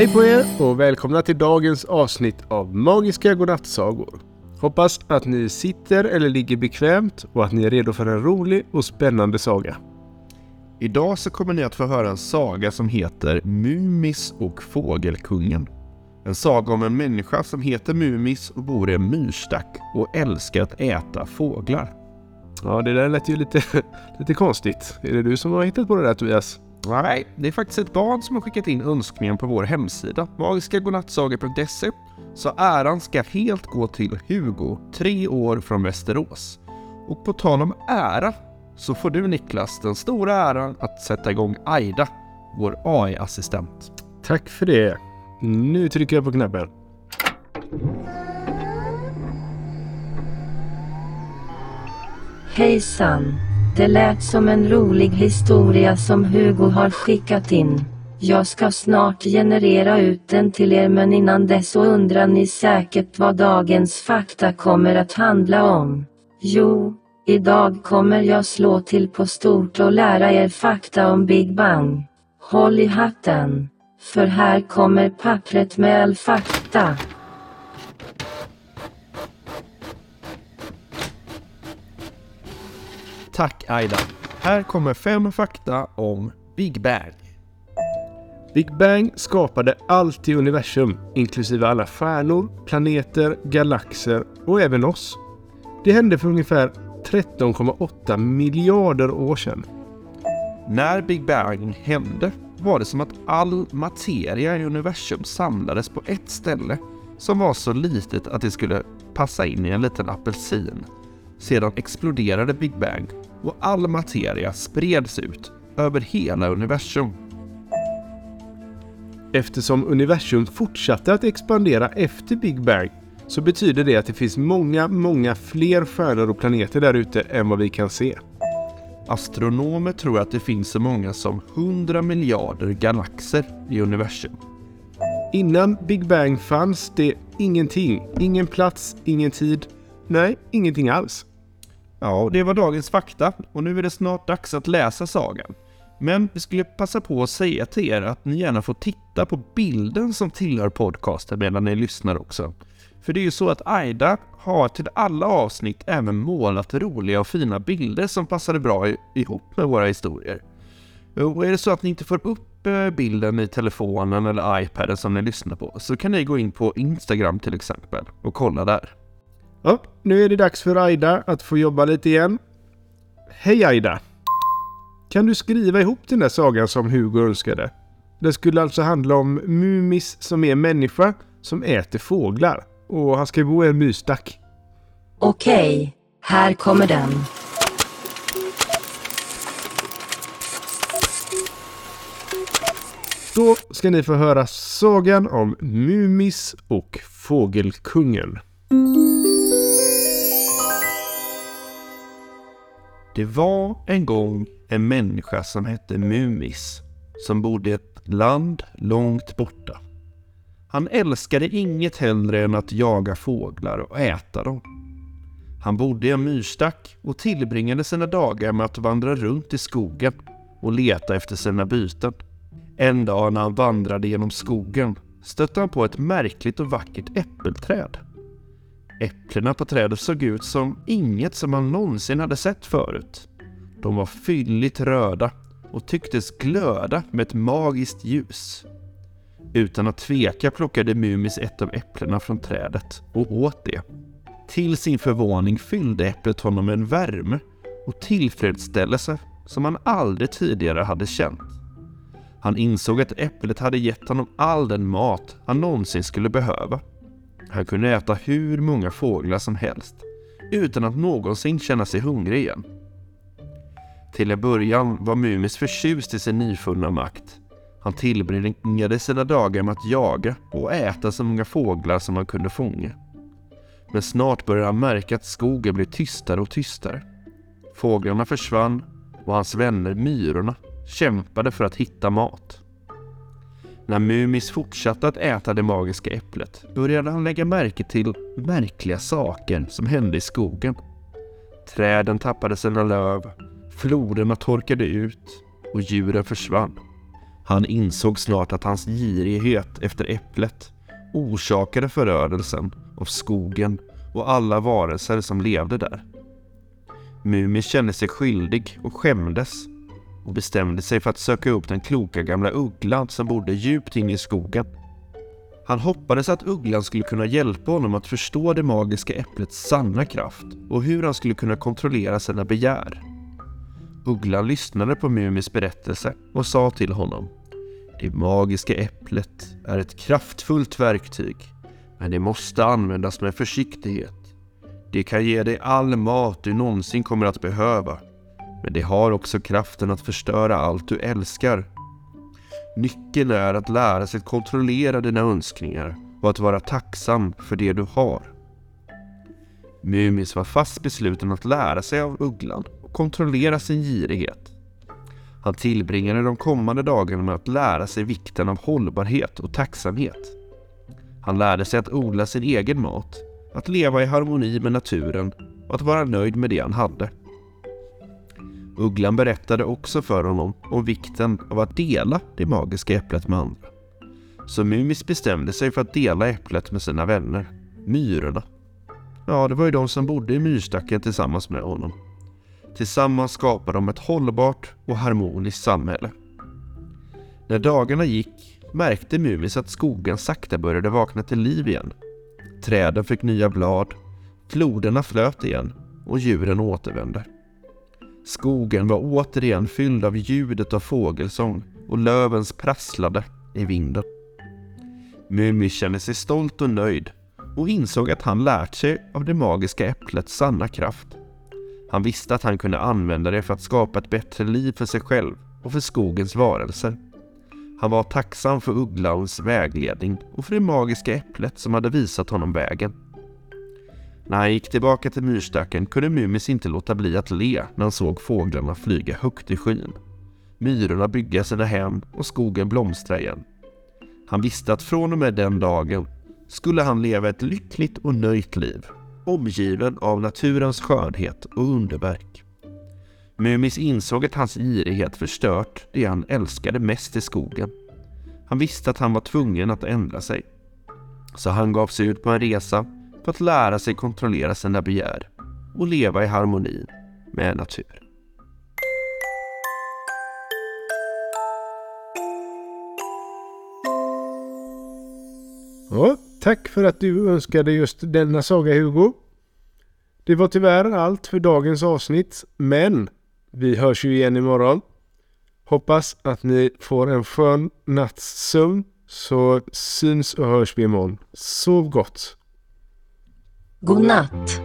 Hej på er och välkomna till dagens avsnitt av Magiska godnattsagor. Hoppas att ni sitter eller ligger bekvämt och att ni är redo för en rolig och spännande saga. Idag så kommer ni att få höra en saga som heter Mumis och Fågelkungen. En saga om en människa som heter Mumis och bor i en myrstack och älskar att äta fåglar. Ja, det där lät ju lite, lite konstigt. Är det du som har hittat på det där Tobias? Nej, det är faktiskt ett barn som har skickat in önskningen på vår hemsida, magiskagodnattsagor.se. Så äran ska helt gå till Hugo, tre år från Västerås. Och på tal om ära så får du Niklas den stora äran att sätta igång Aida, vår AI-assistent. Tack för det. Nu trycker jag på knappen. Hejsan. Det lät som en rolig historia som Hugo har skickat in. Jag ska snart generera ut den till er men innan dess så undrar ni säkert vad dagens fakta kommer att handla om. Jo, idag kommer jag slå till på stort och lära er fakta om Big Bang. Håll i hatten. För här kommer pappret med all fakta. Tack Aida. Här kommer fem fakta om Big Bang. Big Bang skapade allt i universum, inklusive alla stjärnor, planeter, galaxer och även oss. Det hände för ungefär 13,8 miljarder år sedan. När Big Bang hände var det som att all materia i universum samlades på ett ställe som var så litet att det skulle passa in i en liten apelsin. Sedan exploderade Big Bang och all materia spreds ut över hela universum. Eftersom universum fortsatte att expandera efter Big Bang så betyder det att det finns många, många fler stjärnor och planeter där ute än vad vi kan se. Astronomer tror att det finns så många som 100 miljarder galaxer i universum. Innan Big Bang fanns det ingenting. Ingen plats, ingen tid. Nej, ingenting alls. Ja, det var dagens fakta och nu är det snart dags att läsa sagan. Men vi skulle passa på att säga till er att ni gärna får titta på bilden som tillhör podcasten medan ni lyssnar också. För det är ju så att Aida har till alla avsnitt även målat roliga och fina bilder som passade bra ihop med våra historier. Och är det så att ni inte får upp eh, bilden i telefonen eller iPaden som ni lyssnar på så kan ni gå in på Instagram till exempel och kolla där. Ja, nu är det dags för Aida att få jobba lite igen. Hej Aida! Kan du skriva ihop den där sagan som Hugo önskade? Det skulle alltså handla om Mumis som är människa som äter fåglar. Och han ska bo i en myrstack. Okej, här kommer den. Då ska ni få höra sagan om Mumis och Fågelkungen. Det var en gång en människa som hette Mumis som bodde i ett land långt borta. Han älskade inget hellre än att jaga fåglar och äta dem. Han bodde i en myrstack och tillbringade sina dagar med att vandra runt i skogen och leta efter sina byten. En dag när han vandrade genom skogen stötte han på ett märkligt och vackert äppelträd. Äpplena på trädet såg ut som inget som han någonsin hade sett förut. De var fylligt röda och tycktes glöda med ett magiskt ljus. Utan att tveka plockade Mumis ett av äpplena från trädet och åt det. Till sin förvåning fyllde äpplet honom med en värme och tillfredsställelse som han aldrig tidigare hade känt. Han insåg att äpplet hade gett honom all den mat han någonsin skulle behöva. Han kunde äta hur många fåglar som helst utan att någonsin känna sig hungrig igen. Till en början var Mumis förtjust i sin nyfunna makt. Han tillbringade sina dagar med att jaga och äta så många fåglar som han kunde fånga. Men snart började han märka att skogen blev tystare och tystare. Fåglarna försvann och hans vänner myrorna kämpade för att hitta mat. När Mumis fortsatte att äta det magiska äpplet började han lägga märke till märkliga saker som hände i skogen. Träden tappade sina löv, floderna torkade ut och djuren försvann. Han insåg snart att hans girighet efter äpplet orsakade förödelsen av skogen och alla varelser som levde där. Mumin kände sig skyldig och skämdes och bestämde sig för att söka upp den kloka gamla ugglan som bodde djupt in i skogen. Han hoppades att ugglan skulle kunna hjälpa honom att förstå det magiska äpplets sanna kraft och hur han skulle kunna kontrollera sina begär. Ugglan lyssnade på Mumis berättelse och sa till honom Det magiska äpplet är ett kraftfullt verktyg, men det måste användas med försiktighet. Det kan ge dig all mat du någonsin kommer att behöva, men det har också kraften att förstöra allt du älskar. Nyckeln är att lära sig att kontrollera dina önskningar och att vara tacksam för det du har. Mumis var fast besluten att lära sig av ugglan och kontrollera sin girighet. Han tillbringade de kommande dagarna med att lära sig vikten av hållbarhet och tacksamhet. Han lärde sig att odla sin egen mat, att leva i harmoni med naturen och att vara nöjd med det han hade. Ugglan berättade också för honom om vikten av att dela det magiska äpplet med andra. Så Mumis bestämde sig för att dela äpplet med sina vänner, myrorna. Ja, det var ju de som bodde i myrstacken tillsammans med honom. Tillsammans skapade de ett hållbart och harmoniskt samhälle. När dagarna gick märkte Mumis att skogen sakta började vakna till liv igen. Träden fick nya blad, floderna flöt igen och djuren återvände. Skogen var återigen fylld av ljudet av fågelsång och lövens prasslade i vinden. Mumi kände sig stolt och nöjd och insåg att han lärt sig av det magiska äpplets sanna kraft. Han visste att han kunde använda det för att skapa ett bättre liv för sig själv och för skogens varelser. Han var tacksam för ugglans vägledning och för det magiska äpplet som hade visat honom vägen. När han gick tillbaka till myrstacken kunde Mumis inte låta bli att le när han såg fåglarna flyga högt i skyn. Myrorna bygga sina hem och skogen blomstra igen. Han visste att från och med den dagen skulle han leva ett lyckligt och nöjt liv, omgiven av naturens skönhet och underverk. Mumis insåg att hans girighet förstört det han älskade mest i skogen. Han visste att han var tvungen att ändra sig. Så han gav sig ut på en resa för att lära sig kontrollera sina begär och leva i harmoni med naturen. Ja, tack för att du önskade just denna saga Hugo. Det var tyvärr allt för dagens avsnitt, men vi hörs ju igen imorgon. Hoppas att ni får en skön natts sömn så syns och hörs vi imorgon. Sov gott! godnatt